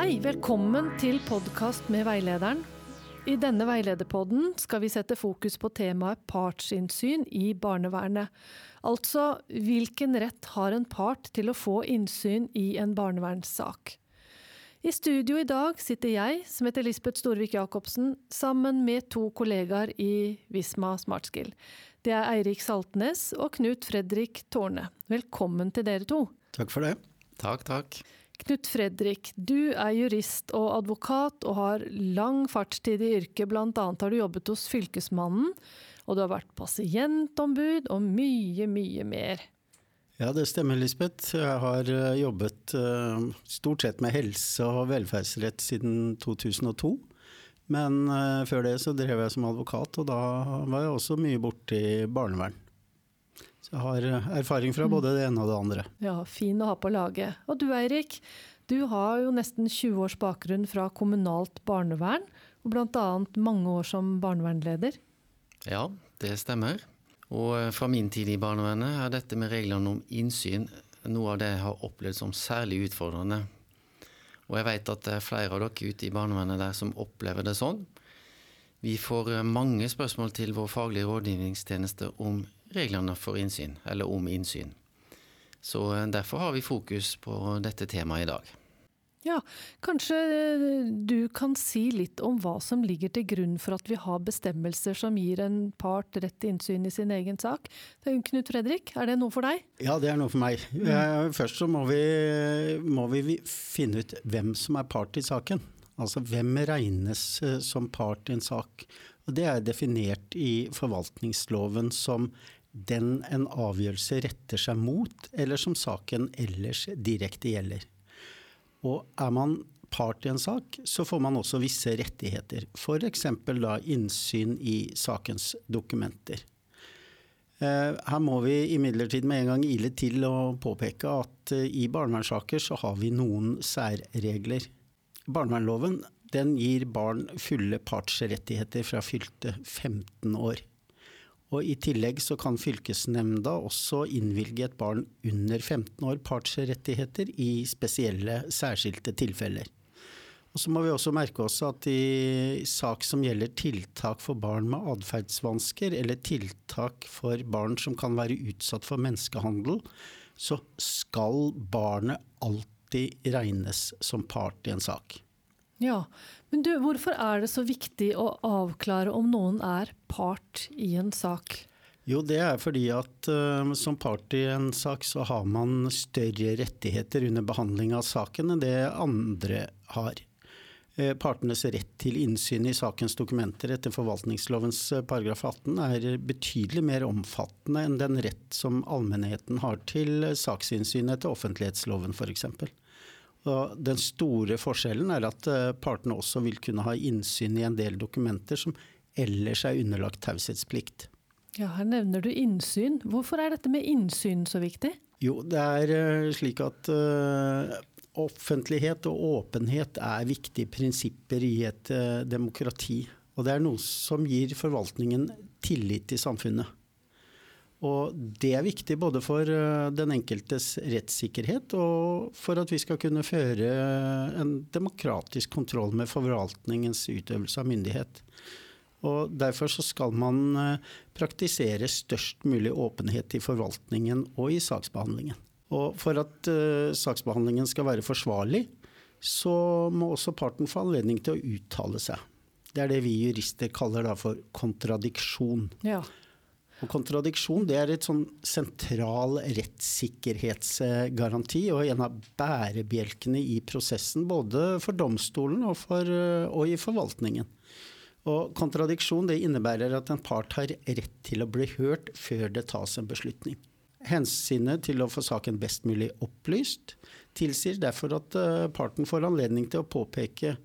Hei, velkommen til podkast med veilederen. I denne veilederpodden skal vi sette fokus på temaet partsinnsyn i barnevernet. Altså hvilken rett har en part til å få innsyn i en barnevernssak. I studio i dag sitter jeg, som heter Lisbeth Storvik Jacobsen, sammen med to kollegaer i Visma Smartskill. Det er Eirik Saltnes og Knut Fredrik Tårne. Velkommen til dere to. Takk for det. Takk, takk. Knut Fredrik, du er jurist og advokat og har lang fartstid i yrket. Annet har du jobbet hos Fylkesmannen, og du har vært pasientombud og mye, mye mer. Ja, det stemmer, Lisbeth. Jeg har eh, jobbet uh, stort sett med helse og velferdsrett siden 2002. Men uh, før det så drev jeg som advokat, og da var jeg også mye borti barnevern. Så jeg har eh, erfaring fra både det ene og det andre. Ja, fin å ha på laget. Og du Eirik, du har jo nesten 20 års bakgrunn fra kommunalt barnevern, og bl.a. mange år som barnevernleder. Ja, det stemmer. Og eh, fra min tid i barnevernet er dette med reglene om innsyn noe av det jeg har opplevd som særlig utfordrende. Og jeg vet at det er flere av dere ute i barnevernet der som opplever det sånn. Vi får eh, mange spørsmål til vår faglige rådgivningstjeneste om reglene for innsyn, eller om innsyn. Så eh, derfor har vi fokus på dette temaet i dag. Ja, kanskje eh, du kan si litt om hva som ligger til grunn for at vi har bestemmelser som gir en part rett til innsyn i sin egen sak. Knut Fredrik, er det noe for deg? Ja, det er noe for meg. Mm. Først så må vi, må vi finne ut hvem som er part i saken. Altså hvem regnes eh, som part i en sak. Og Det er definert i forvaltningsloven som den en avgjørelse retter seg mot, eller som saken ellers direkte gjelder. Og er man part i en sak, så får man også visse rettigheter. F.eks. da innsyn i sakens dokumenter. Eh, her må vi imidlertid med en gang ile til å påpeke at eh, i barnevernssaker så har vi noen særregler. Barnevernloven den gir barn fulle partsrettigheter fra fylte 15 år. Og I tillegg så kan fylkesnemnda også innvilge et barn under 15 år partsrettigheter i spesielle, særskilte tilfeller. Og så må vi også merke oss at i sak som gjelder tiltak for barn med atferdsvansker, eller tiltak for barn som kan være utsatt for menneskehandel, så skal barnet alltid regnes som part i en sak. Ja, men du, hvorfor er det så viktig å avklare om noen er part i en sak? Jo, det er fordi at uh, som part i en sak så har man større rettigheter under behandling av saken enn det andre har. Uh, partenes rett til innsyn i sakens dokumenter etter forvaltningslovens uh, paragraf 18 er betydelig mer omfattende enn den rett som allmennheten har til saksinnsyn etter offentlighetsloven f.eks. Og den store forskjellen er at eh, partene også vil kunne ha innsyn i en del dokumenter som ellers er underlagt taushetsplikt. Ja, Her nevner du innsyn. Hvorfor er dette med innsyn så viktig? Jo, det er eh, slik at uh, offentlighet og åpenhet er viktige prinsipper i et demokrati. Og det er noe som gir forvaltningen tillit i samfunnet. Og det er viktig både for eh, den enkeltes rettssikkerhet og for at vi skal kunne føre en demokratisk kontroll med forvaltningens utøvelse av myndighet. Og Derfor så skal man eh, praktisere størst mulig åpenhet i forvaltningen og i saksbehandlingen. Og For at uh, saksbehandlingen skal være forsvarlig, så må også parten få anledning til å uttale seg. Det er det vi jurister kaller for kontradiksjon. Ja. Og kontradiksjon det er et sånn sentral rettssikkerhetsgaranti og en av bærebjelkene i prosessen, både for domstolen og, for, og i forvaltningen. Og kontradiksjon det innebærer at en part har rett til å bli hørt før det tas en beslutning. Hensynet til å få saken best mulig opplyst tilsier derfor at eh, parten får anledning til å påpeke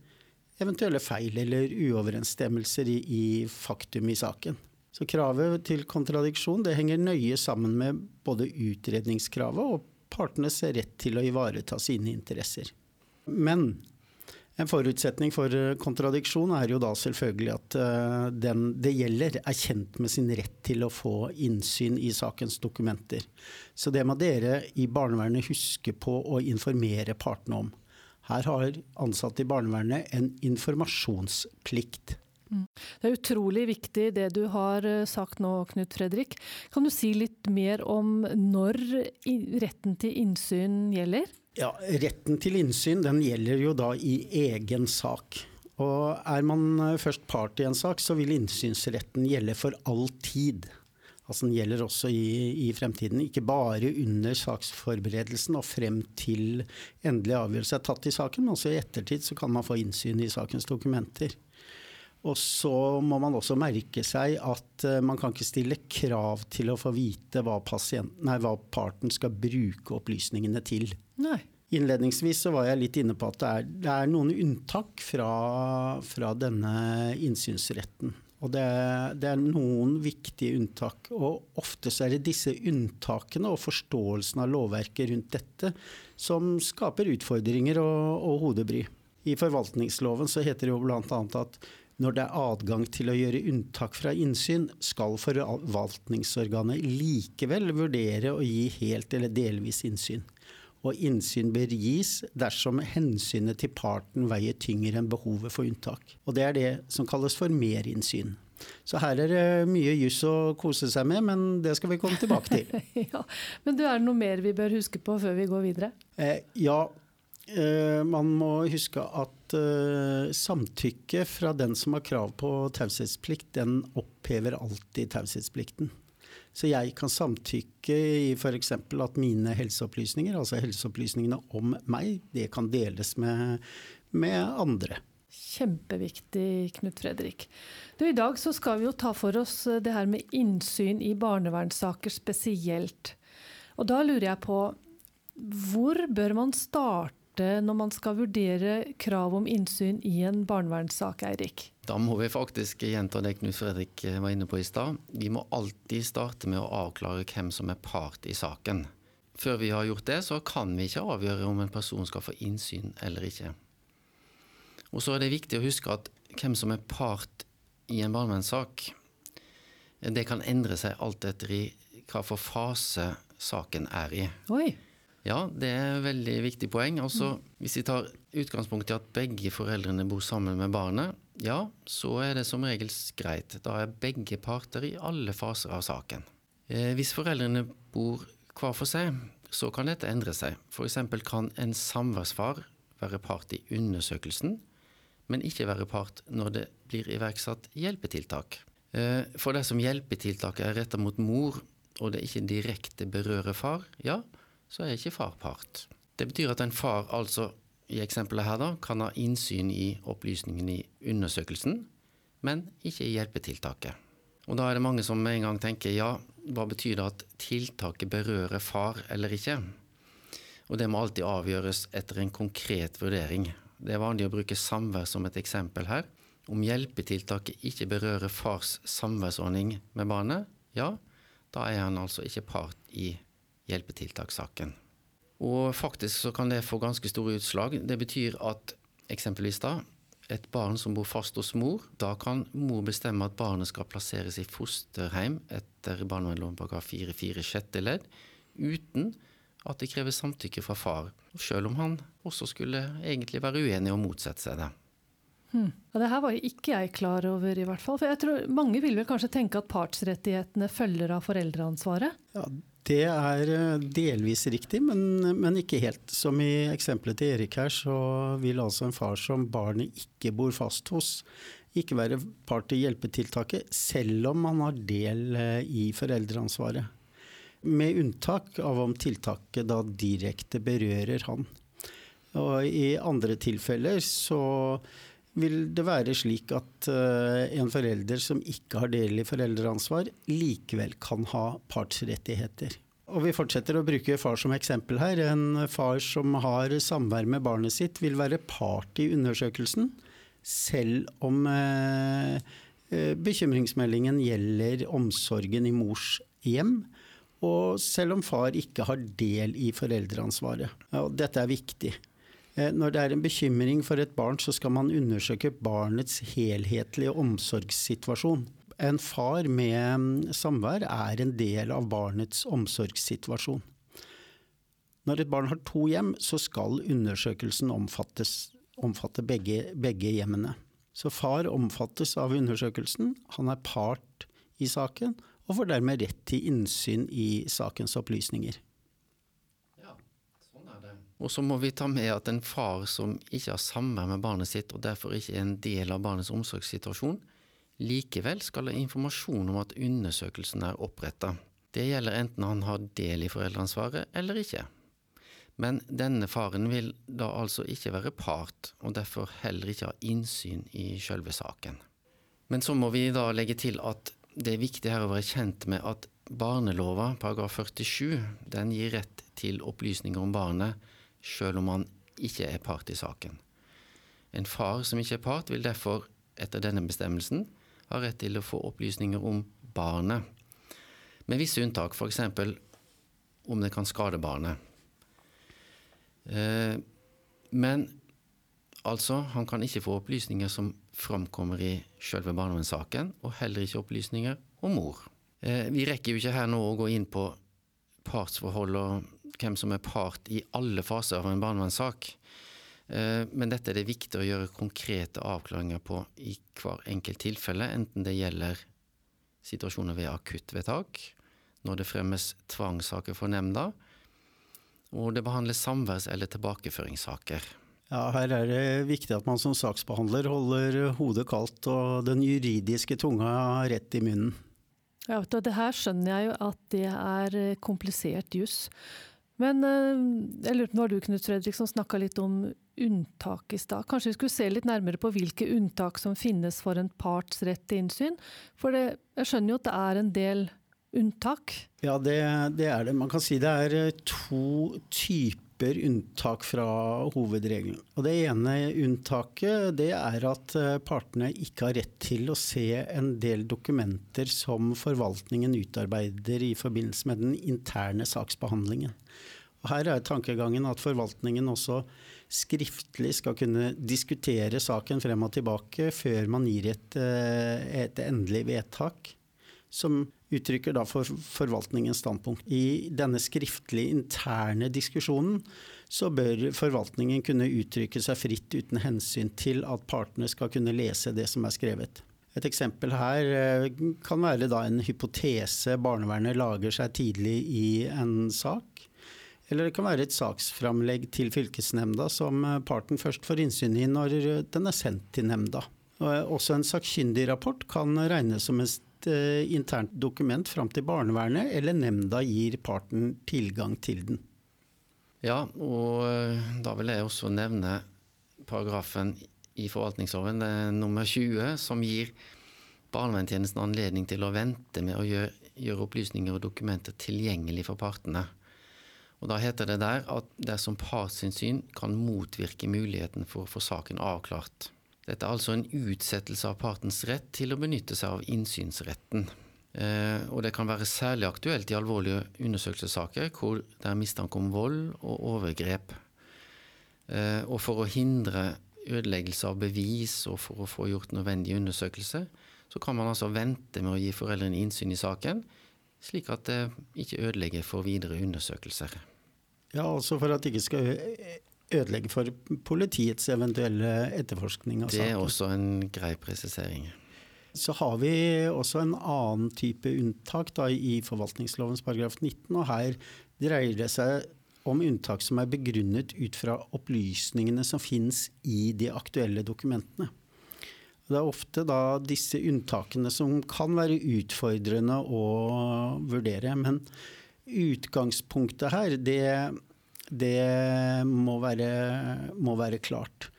eventuelle feil eller uoverensstemmelser i, i faktum i saken. Så kravet til kontradiksjon det henger nøye sammen med både utredningskravet og partenes rett til å ivareta sine interesser. Men en forutsetning for eh, kontradiksjon er jo da selvfølgelig at eh, den det gjelder er kjent med sin rett til å få innsyn i sakens dokumenter. Så det må dere i barnevernet huske på å informere partene om. Her har ansatte i barnevernet en informasjonsplikt. Det er utrolig viktig det du har eh, sagt nå, Knut Fredrik. Kan du si litt mer om når retten til innsyn gjelder? Ja, Retten til innsyn den gjelder jo da i egen sak. Og Er man eh, først part i en sak, så vil innsynsretten gjelde for all tid. Altså Den gjelder også i, i, fremtiden, ikke bare under saksforberedelsen og frem til endelig avgjørelse er tatt i saken, men også i ettertid så kan man få innsyn i sakens dokumenter. Og så må man også merke seg at uh, man kan ikke stille krav til å få vite hva, nei, hva parten skal bruke opplysningene til. Nei. Innledningsvis så var jeg litt inne på at det er, det er noen unntak fra, fra, denne innsynsretten. Og det, det, er noen viktige unntak. Og ofte så er det disse unntakene og forståelsen av lovverket rundt dette som skaper utfordringer og, og hodebry. I forvaltningsloven så heter det jo bl.a. at når det er adgang til å gjøre unntak fra innsyn, skal forvaltningsorganet likevel vurdere å gi helt eller delvis innsyn. Og innsyn bør gis dersom hensynet til parten veier tyngre enn behovet for unntak. Og det er det som kalles for merinnsyn. Så her er det mye juss å kose seg med, men det skal vi komme tilbake til. ja, men du, er det noe mer vi bør huske på før vi går videre? Eh, ja, man må huske at uh, samtykke fra den som har krav på taushetsplikt, den opphever alltid taushetsplikten. Så jeg kan samtykke i f.eks. at mine helseopplysninger, altså helseopplysningene om meg, det kan deles med, med andre. Kjempeviktig, Knut Fredrik. Du, I dag så skal vi jo ta for oss det her med innsyn i barnevernssaker spesielt. Og da lurer jeg på, hvor bør man starte starte når man skal vurdere krav om innsyn i en barnevernssak, Eirik? Da må vi faktisk gjenta det Knut Fredrik eh, var inne på i stad. Vi må alltid starte med å avklare hvem som er part i saken. Før vi har gjort det, så kan vi ikke avgjøre om en person skal få innsyn eller ikke. Og så er det viktig å huske at hvem som er part i en barnevernssak, det kan endre seg alt etter i hva for fase saken er i. Oi. Ja, det er et veldig viktig poeng. Altså, hvis vi tar utgangspunkt i at begge foreldrene bor sammen med barnet, ja, så er det som regel greit. Da er begge parter i alle faser av saken. Eh, hvis foreldrene bor hver for seg, så kan dette endre seg. F.eks. kan en samværsfar være part i undersøkelsen, men ikke være part når det blir iverksatt hjelpetiltak. Eh, for dersom hjelpetiltaket er retta mot mor, og det ikke direkte berører far, ja, så er ikke far part. Det betyr at en far altså i eksempelet her da, kan ha innsyn i opplysningene i undersøkelsen, men ikke i hjelpetiltaket. Og Da er det mange som med en gang tenker ja, hva betyr det at tiltaket berører far eller ikke? Og Det må alltid avgjøres etter en konkret vurdering. Det er vanlig å bruke samvær som et eksempel her. Om hjelpetiltaket ikke berører fars samværsordning med barnet, ja, da er han altså ikke part i hjelpetiltakssaken. Og faktisk så kan det få ganske store utslag. Det betyr at eksempelvis da, et barn som bor fast hos mor, da kan mor bestemme at barnet skal plasseres i fosterheim etter barnevernsloven § 4-4 sjette ledd, uten at det kreves samtykke fra far, selv om han også skulle egentlig være uenig og motsette seg det. Hmm. Ja, det her var ikke jeg klar over, i hvert fall. For jeg tror Mange vil vel kanskje tenke at partsrettighetene følger av foreldreansvaret? Ja, det er eh, delvis riktig, men, men, ikke helt. Som i eksempelet til Erik her, så vil altså en far som barnet ikke bor fast hos, ikke være part i hjelpetiltaket, selv om man har del eh, i foreldreansvaret. Med unntak av om tiltaket da direkte berører han. Og I andre tilfeller så vil det være slik at uh, en forelder som ikke har del i foreldreansvar, likevel kan ha partsrettigheter. Og vi fortsetter å bruke far som eksempel her. En far som har samvær med barnet sitt, vil være part i undersøkelsen, selv om uh, bekymringsmeldingen gjelder omsorgen i mors hjem. Og selv om far ikke har del i foreldreansvaret. Og dette er viktig. Eh, når det er en bekymring for et barn, så skal man undersøke barnets helhetlige omsorgssituasjon. En far med mm, samvær er en del av barnets omsorgssituasjon. Når et barn har to hjem, så skal undersøkelsen omfatte begge, begge hjemmene. Så far omfattes av undersøkelsen, han er part i saken, og får dermed rett til innsyn i sakens opplysninger. Ja, sånn er det. Og så må vi ta med at en far som ikke har samvær med barnet sitt, og derfor ikke er en del av barnets omsorgssituasjon, likevel skal ha informasjon om at undersøkelsen er oppretta. Det gjelder enten han har del i foreldreansvaret eller ikke. Men denne faren vil da altså ikke være part, og derfor heller ikke ha innsyn i selve saken. Men så må vi da legge til at det er viktig her å være kjent med at barnelova paragraf 47 den gir rett til opplysninger om barnet selv om han ikke er part i saken. En far som ikke er part, vil derfor etter denne bestemmelsen ha rett til å få opplysninger om barnet, med visse unntak, f.eks. om det kan skade barnet. Eh, men altså, han kan ikke få opplysninger som framkommer i selve barnevernssaken, og heller ikke opplysninger om mor. Eh, vi rekker jo ikke her nå å gå inn på partsforhold og hvem som er part i alle faser av en barnevernssak. Eh, men dette er det viktig å gjøre konkrete avklaringer på i hver enkelt tilfelle, enten det gjelder situasjoner ved akuttvedtak, når det fremmes tvangssaker for nemnda, og det behandles samværs- eller tilbakeføringssaker. Ja, Her er det viktig at man som saksbehandler holder hodet kaldt og den juridiske tunga rett i munnen. Ja, det her skjønner jeg jo at det er komplisert juss. Men eh, jeg lurte, nå har du Knut Fredrik som snakka litt om unntak i stad. Kanskje vi skulle se litt nærmere på hvilke unntak som finnes for en parts rett til innsyn? For det, jeg skjønner jo at det er en del unntak? Ja, det, det, er det. Man kan si det er eh, to typer unntak fra hovedregelen. Og Det ene unntaket det er at eh, partene ikke har rett til å se en del dokumenter som forvaltningen utarbeider i forbindelse med den interne saksbehandlingen. Og her er tankegangen at forvaltningen også skriftlig skal kunne diskutere saken frem og tilbake før man gir et, eh, et endelig vedtak som uttrykker da for forvaltningens standpunkt. I denne skriftlige interne diskusjonen så bør forvaltningen kunne uttrykke seg fritt uten hensyn til at partene skal kunne lese det som er skrevet. Et eksempel her eh, kan være da en hypotese barnevernet lager seg tidlig i en sak. Eller det kan være et saksframlegg til fylkesnemnda som parten først får innsyn i når den er sendt til nemnda. Også en sakkyndigrapport kan regnes som et uh, internt dokument fram til barnevernet, eller nemnda gir parten tilgang til den. Ja, og eh, da vil jeg også nevne paragrafen i forvaltningsloven, er nummer 20, som gir barnevernstjenesten anledning til å vente med å gjøre, gjøre opplysninger og dokumenter tilgjengelig for partene. Og Da heter det der at dersom partsinnsyn kan motvirke muligheten for å få saken avklart. Dette er altså en utsettelse av partens rett til å benytte seg av innsynsretten. Eh, og det kan være særlig aktuelt i alvorlige undersøkelsessaker hvor det er mistanke om vold og overgrep. Eh, og for å hindre ødeleggelse av bevis og for å få gjort nødvendig undersøkelse, så kan man altså vente med å gi foreldrene innsyn i saken, slik at det ikke ødelegger for videre undersøkelser. Ja, altså for at det ikke skal ødelegge for politiets eventuelle etterforskning av saken. Det er også en grei presisering. Så har vi også en annen type unntak da, i forvaltningslovens paragraf 19. og Her dreier det seg om unntak som er begrunnet ut fra opplysningene som finnes i de aktuelle dokumentene. Det er ofte da disse unntakene som kan være utfordrende å vurdere. Men utgangspunktet her, det det må være, må være klart.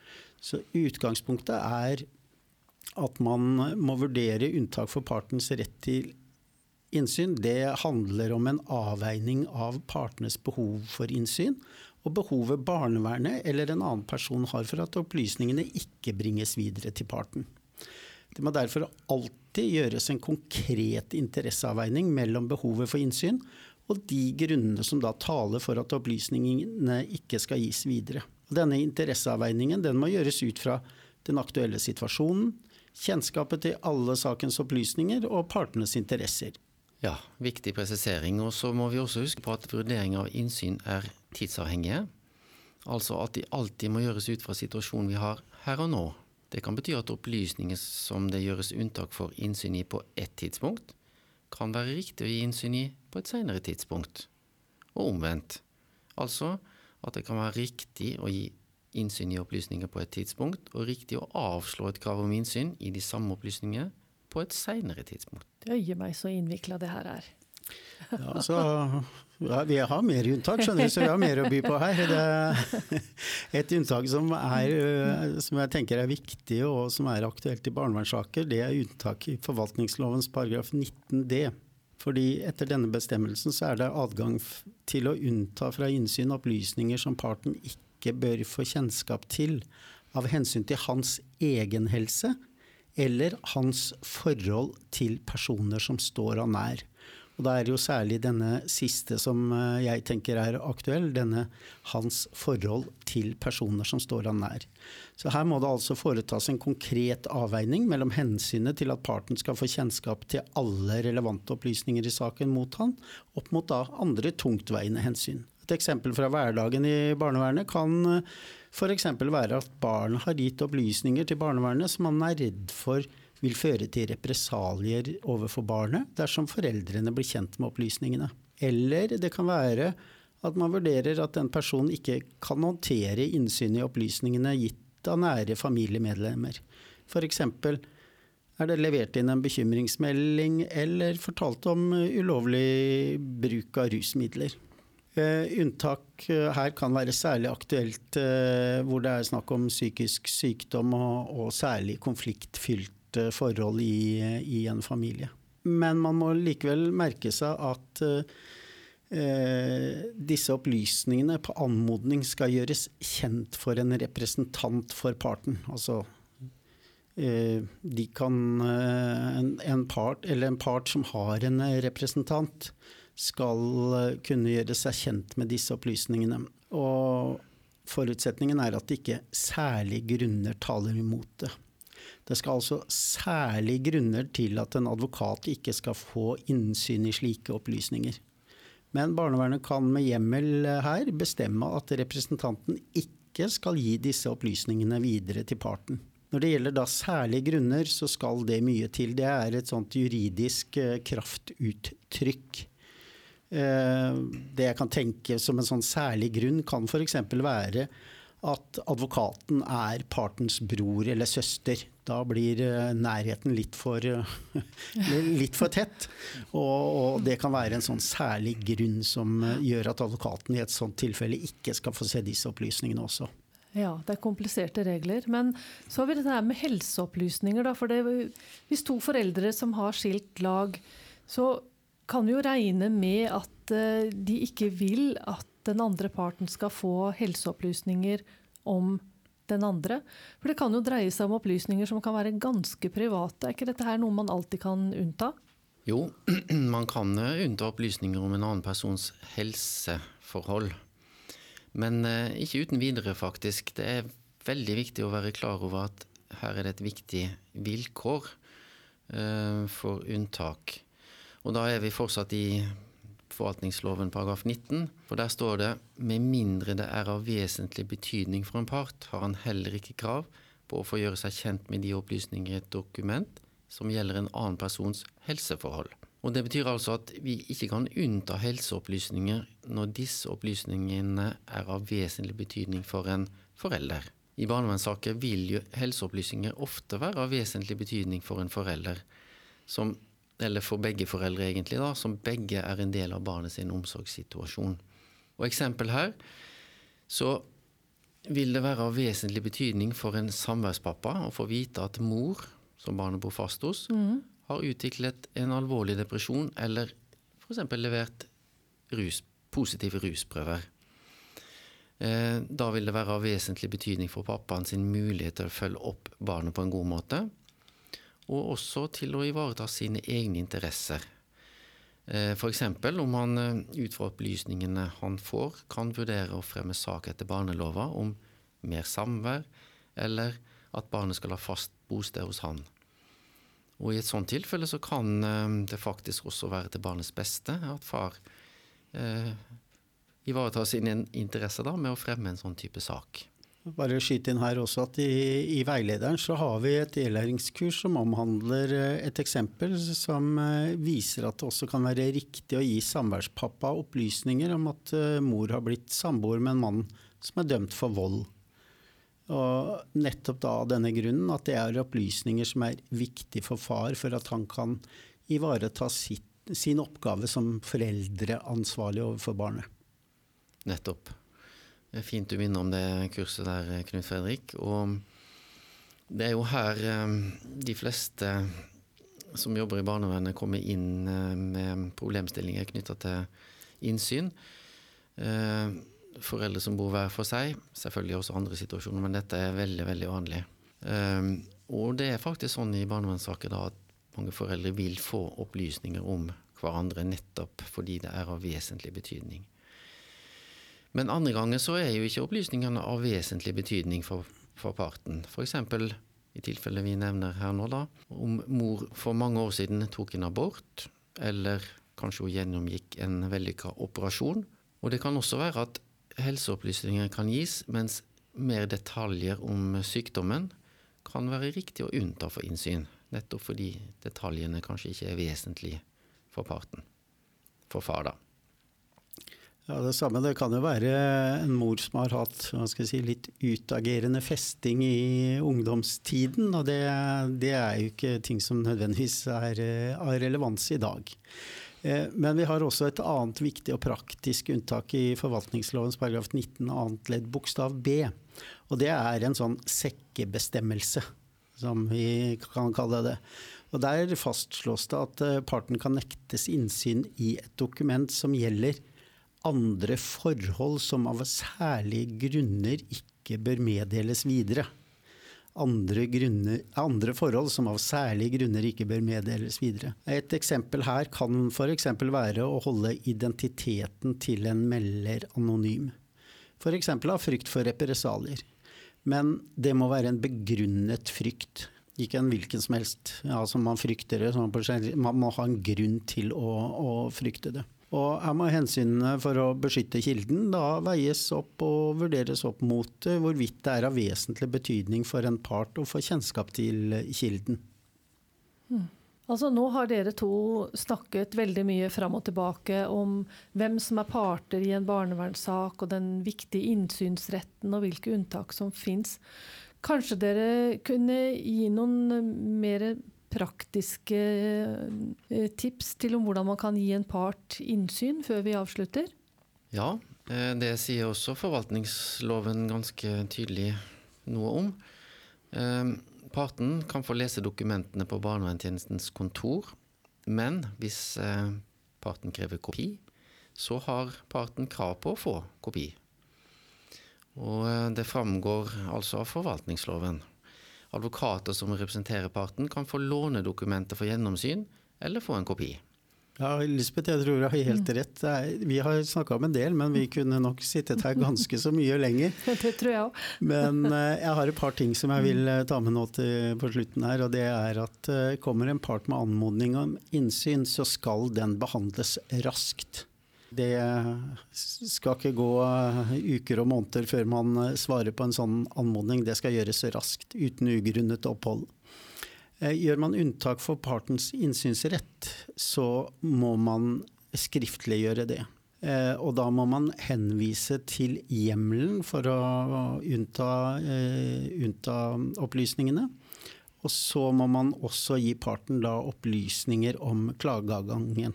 Så utgangspunktet er at man må vurdere unntak for partens rett til innsyn. Det handler om en avveining av partenes behov for innsyn, og behovet barnevernet eller en annen person har for at opplysningene ikke bringes videre til parten. Det må derfor alltid gjøres en konkret interesseavveining mellom behovet for innsyn og de grunnene som da taler for at opplysningene ikke skal gis videre. Denne interesseavveiningen den må gjøres ut fra den aktuelle situasjonen, kjennskapet til alle sakens opplysninger og partenes interesser. Ja, viktig presisering. Og så må vi også huske på at vurdering av innsyn er tidsavhengige. Altså at de alltid må gjøres ut fra situasjonen vi har her og nå. Det kan bety at opplysninger som det gjøres unntak for innsyn i på ett tidspunkt, kan være riktig å gi innsyn i på et senere tidspunkt, og omvendt. Altså at det kan være riktig å gi innsyn i opplysninger på et tidspunkt, og riktig å avslå et krav om innsyn i de samme opplysningene på et senere tidspunkt. Øye meg så innvikla det her er. Ja, så ja, Vi har mer unntak, skjønner du, så vi har mer å by på her. Det, et unntak som, er, øh, som jeg tenker er viktig og som er aktuelt i barnevernssaker, det er unntak i forvaltningslovens paragraf 19d. Fordi etter denne bestemmelsen så er det adgang til å unnta fra innsyn opplysninger som parten ikke bør få kjennskap til av hensyn til hans egen helse eller hans forhold til personer som står han nær. Og Da er det jo særlig denne siste som eh, jeg tenker er aktuell. Denne hans forhold til personer som står han nær. Så her må det altså foretas en konkret avveining mellom hensynet til at parten skal få kjennskap til alle relevante opplysninger i saken mot han, opp mot da andre tungtveiende hensyn. Et eksempel fra hverdagen i barnevernet kan eh, f.eks. være at barn har gitt opplysninger til barnevernet som man er redd for vil føre til represalier overfor barnet dersom foreldrene blir kjent med opplysningene. Eller det kan være at man vurderer at den personen ikke kan håndtere innsyn i opplysningene gitt av nære familiemedlemmer. F.eks. er det levert inn en bekymringsmelding eller fortalt om ulovlig bruk av rusmidler. Uh, unntak uh, her kan være særlig aktuelt uh, hvor det er snakk om psykisk sykdom og, og særlig konfliktfylt etablerte forhold i, i, en familie. Men man må likevel merke seg at eh, disse opplysningene på anmodning skal gjøres kjent for en representant for parten. Altså eh, de kan eh, en, en, part, eller en part som har en representant, skal kunne gjøre seg kjent med disse opplysningene. Og forutsetningen er at det ikke særlige grunner taler imot det. Det skal altså særlig grunner til at en advokat ikke skal få innsyn i slike opplysninger. Men barnevernet kan med hjemmel her bestemme at representanten ikke skal gi disse opplysningene videre til parten. Når det gjelder da særlige grunner, så skal det mye til. Det er et sånt juridisk eh, kraftuttrykk. Eh, det jeg kan tenke som en sånn særlig grunn, kan f.eks. være at advokaten er partens bror eller søster. Da blir eh, nærheten litt for, litt for tett. Og, og, det kan være en sånn særlig grunn som eh, gjør at advokaten i et sånt tilfelle ikke skal få se disse opplysningene også. Ja, det er kompliserte regler. Men så har vi dette med helseopplysninger. Da, for det, hvis to foreldre som har skilt lag, så kan vi jo regne med at eh, de ikke vil at den andre parten skal få helseopplysninger om den andre. For det kan jo dreie seg om opplysninger som kan være ganske private. Er ikke dette her noe man alltid kan unnta? Jo, man kan unnta opplysninger om en annen persons helseforhold. Men eh, ikke uten videre, faktisk. Det er veldig viktig å være klar over at her er det et viktig vilkår eh, for unntak. Og da er vi fortsatt i forvaltningsloven paragraf 19. For der står det med mindre det er av vesentlig betydning for en part, har han heller ikke krav på å få gjøre seg kjent med de opplysninger i et dokument som gjelder en annen persons helseforhold. Og Det betyr altså at vi ikke kan unnta helseopplysninger når disse opplysningene er av vesentlig betydning for en forelder. I barnevernssaker vil jo helseopplysninger ofte være av vesentlig betydning for en forelder, som eller for begge foreldre egentlig, da, som begge er en del av barnet sin omsorgssituasjon. Og eksempel her, så vil det være av vesentlig betydning for en samværspappa å få vite at mor, som barnet bor fast hos, mm. har utviklet en alvorlig depresjon eller f.eks. levert rus, positive rusprøver. Eh, da vil det være av vesentlig betydning for pappaen sin mulighet til å følge opp barnet på en god måte og også til å ivareta sine egne interesser. Eh, F.eks. om han eh, ut fra opplysningene han får, kan vurdere å fremme sak etter barnelova om mer samvær, eller at barnet skal ha fast bosted hos han. Og I et sånt tilfelle så kan eh, det faktisk også være til barnets beste at far eh, ivaretar sine interesser da, med å fremme en sånn type sak. Bare skyte inn her også at i, i, veilederen så har vi et e-læringskurs som omhandler eh, et eksempel som eh, viser at det også kan være riktig å gi samværspappa opplysninger om at uh, mor har blitt samboer med en mann som er dømt for vold. Og nettopp da av denne grunnen at det er opplysninger som er viktig for far for at han kan ivareta sitt, sin oppgave som foreldreansvarlig overfor barnet. Nettopp. Det er fint du minner om det kurset der, Knut Fredrik. Og det er jo her eh, de fleste som jobber i barnevernet, kommer inn eh, med problemstillinger knytta til innsyn. Eh, foreldre som bor hver for seg. Selvfølgelig også andre situasjoner, men dette er veldig, veldig vanlig. Og det er faktisk sånn i barnevernssaker da at mange foreldre vil få opplysninger om hverandre nettopp fordi det er av vesentlig betydning. Men andre ganger så er jo ikke opplysningene av vesentlig betydning for, for parten. F.eks. i tilfellet vi nevner her nå, da, om mor for mange år siden tok en abort, eller kanskje hun gjennomgikk en vellykka operasjon. Og det kan også være at helseopplysninger kan gis, mens mer detaljer om sykdommen kan være riktig å unnta for innsyn. Nettopp fordi detaljene kanskje ikke er vesentlige for parten. For far, da. Ja, Det samme. Det kan jo være en mor som har hatt si, litt utagerende festing i ungdomstiden. Og det, det, er jo ikke ting som nødvendigvis er av relevans i dag. Eh, men vi har også et annet viktig og praktisk unntak i forvaltningslovens paragraf 19 annet ledd bokstav b. Og det er en sånn sekkebestemmelse, som vi kan kalle det. Og Der fastslås det at eh, parten kan nektes innsyn i et dokument som gjelder andre forhold som av særlige grunner ikke bør meddeles videre. Andre, grunner, andre, forhold som av særlige grunner ikke bør meddeles videre. Et eksempel her kan f.eks. være å holde identiteten til en melder anonym. F.eks. av frykt for represalier. Men det må være en begrunnet frykt. Ikke en hvilken som helst. Altså man frykter det. Man må ha en grunn til å, å frykte det. Og her må hensynene for å beskytte kilden da veies opp og vurderes opp mot eh, hvorvidt det er av vesentlig betydning for en part å få kjennskap til kilden. Hmm. Altså Nå har dere to snakket veldig mye fram og tilbake om hvem som er parter i en barnevernssak, og den viktige innsynsretten og hvilke unntak som fins. Kanskje dere kunne gi noen mer praktiske eh, tips til om hvordan man kan gi en part innsyn før vi avslutter? Ja, eh, det sier også forvaltningsloven ganske tydelig noe om. Eh, parten kan få lese dokumentene på barnevernstjenestens kontor, men hvis parten krever kopi, så har parten krav på å få kopi. Og det framgår altså av forvaltningsloven. Advokater som representerer parten, kan få låne dokumenter for gjennomsyn, eller få en kopi. Ja, Lisbeth, jeg tror du har helt mm. rett. Vi har snakka om en del, men vi kunne nok sittet her ganske så mye lenger. Det tror jeg òg. Men eh, jeg har et par ting som jeg vil eh, ta med nå til, på slutten her. Og det er at eh, kommer en part med anmodning om innsyn, så skal den behandles raskt. Det skal ikke gå eh, uker og måneder før man eh, svarer på en sånn anmodning. Det skal gjøres raskt, uten ugrunnet opphold. Eh, gjør man unntak for partens innsynsrett, så må man skriftliggjøre det. Og da må man henvise til hjemmelen for å unnta, unnta opplysningene. Og så må man også gi parten da opplysninger om klageadgangen.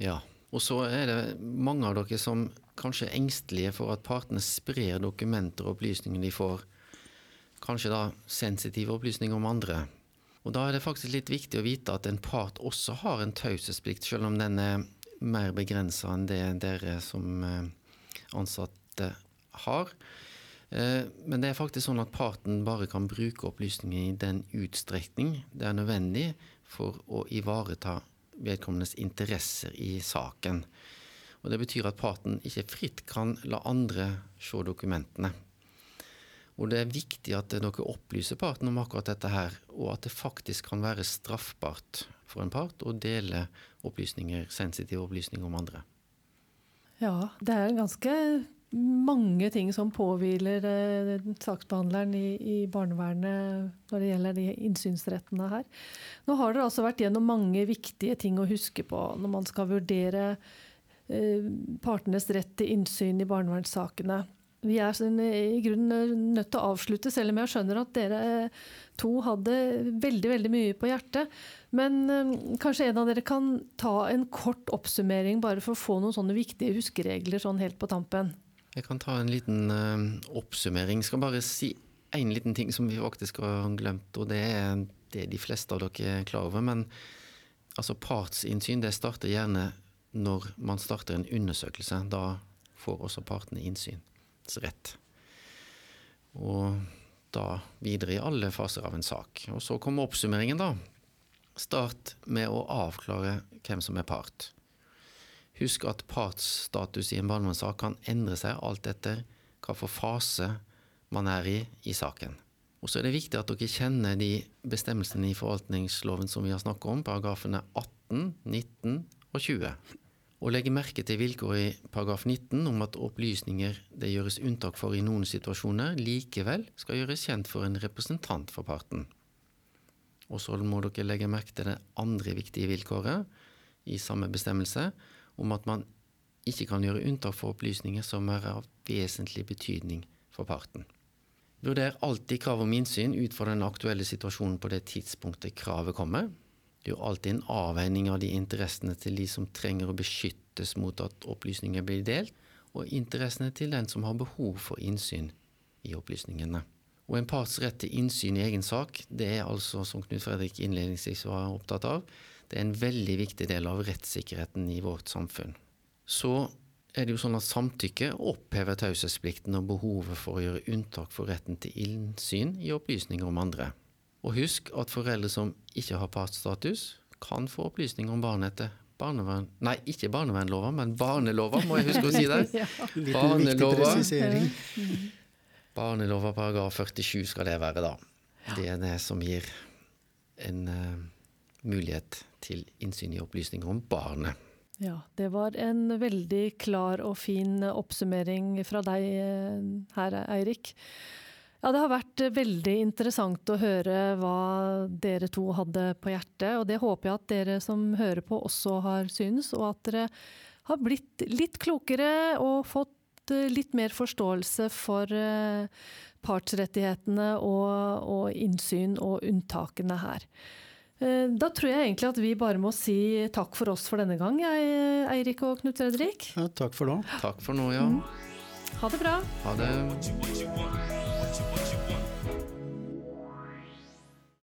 Ja, og så er det mange av dere som kanskje er engstelige for at partene sprer dokumenter og opplysninger de får. Kanskje da sensitive opplysninger om andre. Og da er det faktisk litt viktig å vite at en part også har en taushetsplikt, selv om den er mer begrensa enn det dere som eh, ansatte har. Eh, men det er faktisk sånn at parten bare kan bruke opplysninger i den utstrekning det er nødvendig for å ivareta vedkommendes interesser i saken. Og Det betyr at parten ikke fritt kan la andre se dokumentene. Og Det er viktig at dere opplyser parten om akkurat dette her, og at det faktisk kan være straffbart for en part å dele opplysninger, sensitive opplysninger om andre. Ja, det er ganske mange ting som påhviler eh, saksbehandleren i, i, barnevernet når det gjelder de innsynsrettene her. Nå har dere altså vært gjennom mange viktige ting å huske på når man skal vurdere eh, partenes rett til innsyn i barnevernssakene. Vi er sånn, i grunnen nødt til å avslutte, selv om jeg skjønner at dere to hadde veldig veldig mye på hjertet. Men kanskje en av dere kan ta en kort oppsummering, bare for å få noen sånne viktige huskeregler sånn helt på tampen. Jeg kan ta en liten uh, oppsummering. Skal bare si en liten ting som vi faktisk har glemt, og det er det de fleste av dere er klar over. Men altså, partsinnsyn det starter gjerne når man starter en undersøkelse. Da får også partene innsynsrett. Og da videre i alle faser av en sak. Og så kommer oppsummeringen, da. Start med å avklare hvem som er part. Husk at partsstatus i en barnevernssak kan endre seg alt etter hvilken fase man er i i saken. Og så er det viktig at dere kjenner de bestemmelsene i forvaltningsloven som vi har snakket om, paragrafene 18, 19 og 20 og legge merke til vilkåret i paragraf 19 om at opplysninger det gjøres unntak for i noen situasjoner, likevel skal gjøres kjent for en representant for parten. Og så må dere legge merke til det andre viktige vilkåret i samme bestemmelse, om at man ikke kan gjøre unntak for opplysninger som er av vesentlig betydning for parten. Vurder alltid krav om innsyn ut fra den aktuelle situasjonen på det tidspunktet kravet kommer. Er jo alltid en avveining av de interessene til de som trenger å beskyttes mot at opplysninger blir delt, og interessene til den som har behov for innsyn i opplysningene. Og en parts rett til innsyn i egen sak, det er altså, som Knut Fredrik innledningsvis var opptatt av, det er en veldig viktig del av rettssikkerheten i vårt samfunn. Så er det jo sånn at samtykke opphever taushetsplikten og behovet for å gjøre unntak for retten til innsyn i opplysninger om andre. Og husk at foreldre som ikke har partsstatus, kan få opplysninger om barnet etter barnevern... Nei, ikke barnevernlova, men barnelova, må jeg huske å si det. ja. Barnelova. Barnelova paragraf 47 skal det være, da. Det er det som gir en uh, mulighet til innsyn i opplysninger om barnet. Ja, det var en veldig klar og fin oppsummering fra deg eh, her, Eirik. Ja, Det har vært veldig interessant å høre hva dere to hadde på hjertet. Og det håper jeg at dere som hører på også har syns, og at dere har blitt litt klokere og fått eh, litt mer forståelse for eh, partsrettighetene og, og innsyn og unntakene her. Eh, da tror jeg egentlig at vi bare må si takk for oss for denne gang, Eirik og Knut Fredrik. Ja, takk for nå. Takk for nå, ja. Mm. Ha det bra. Ha det.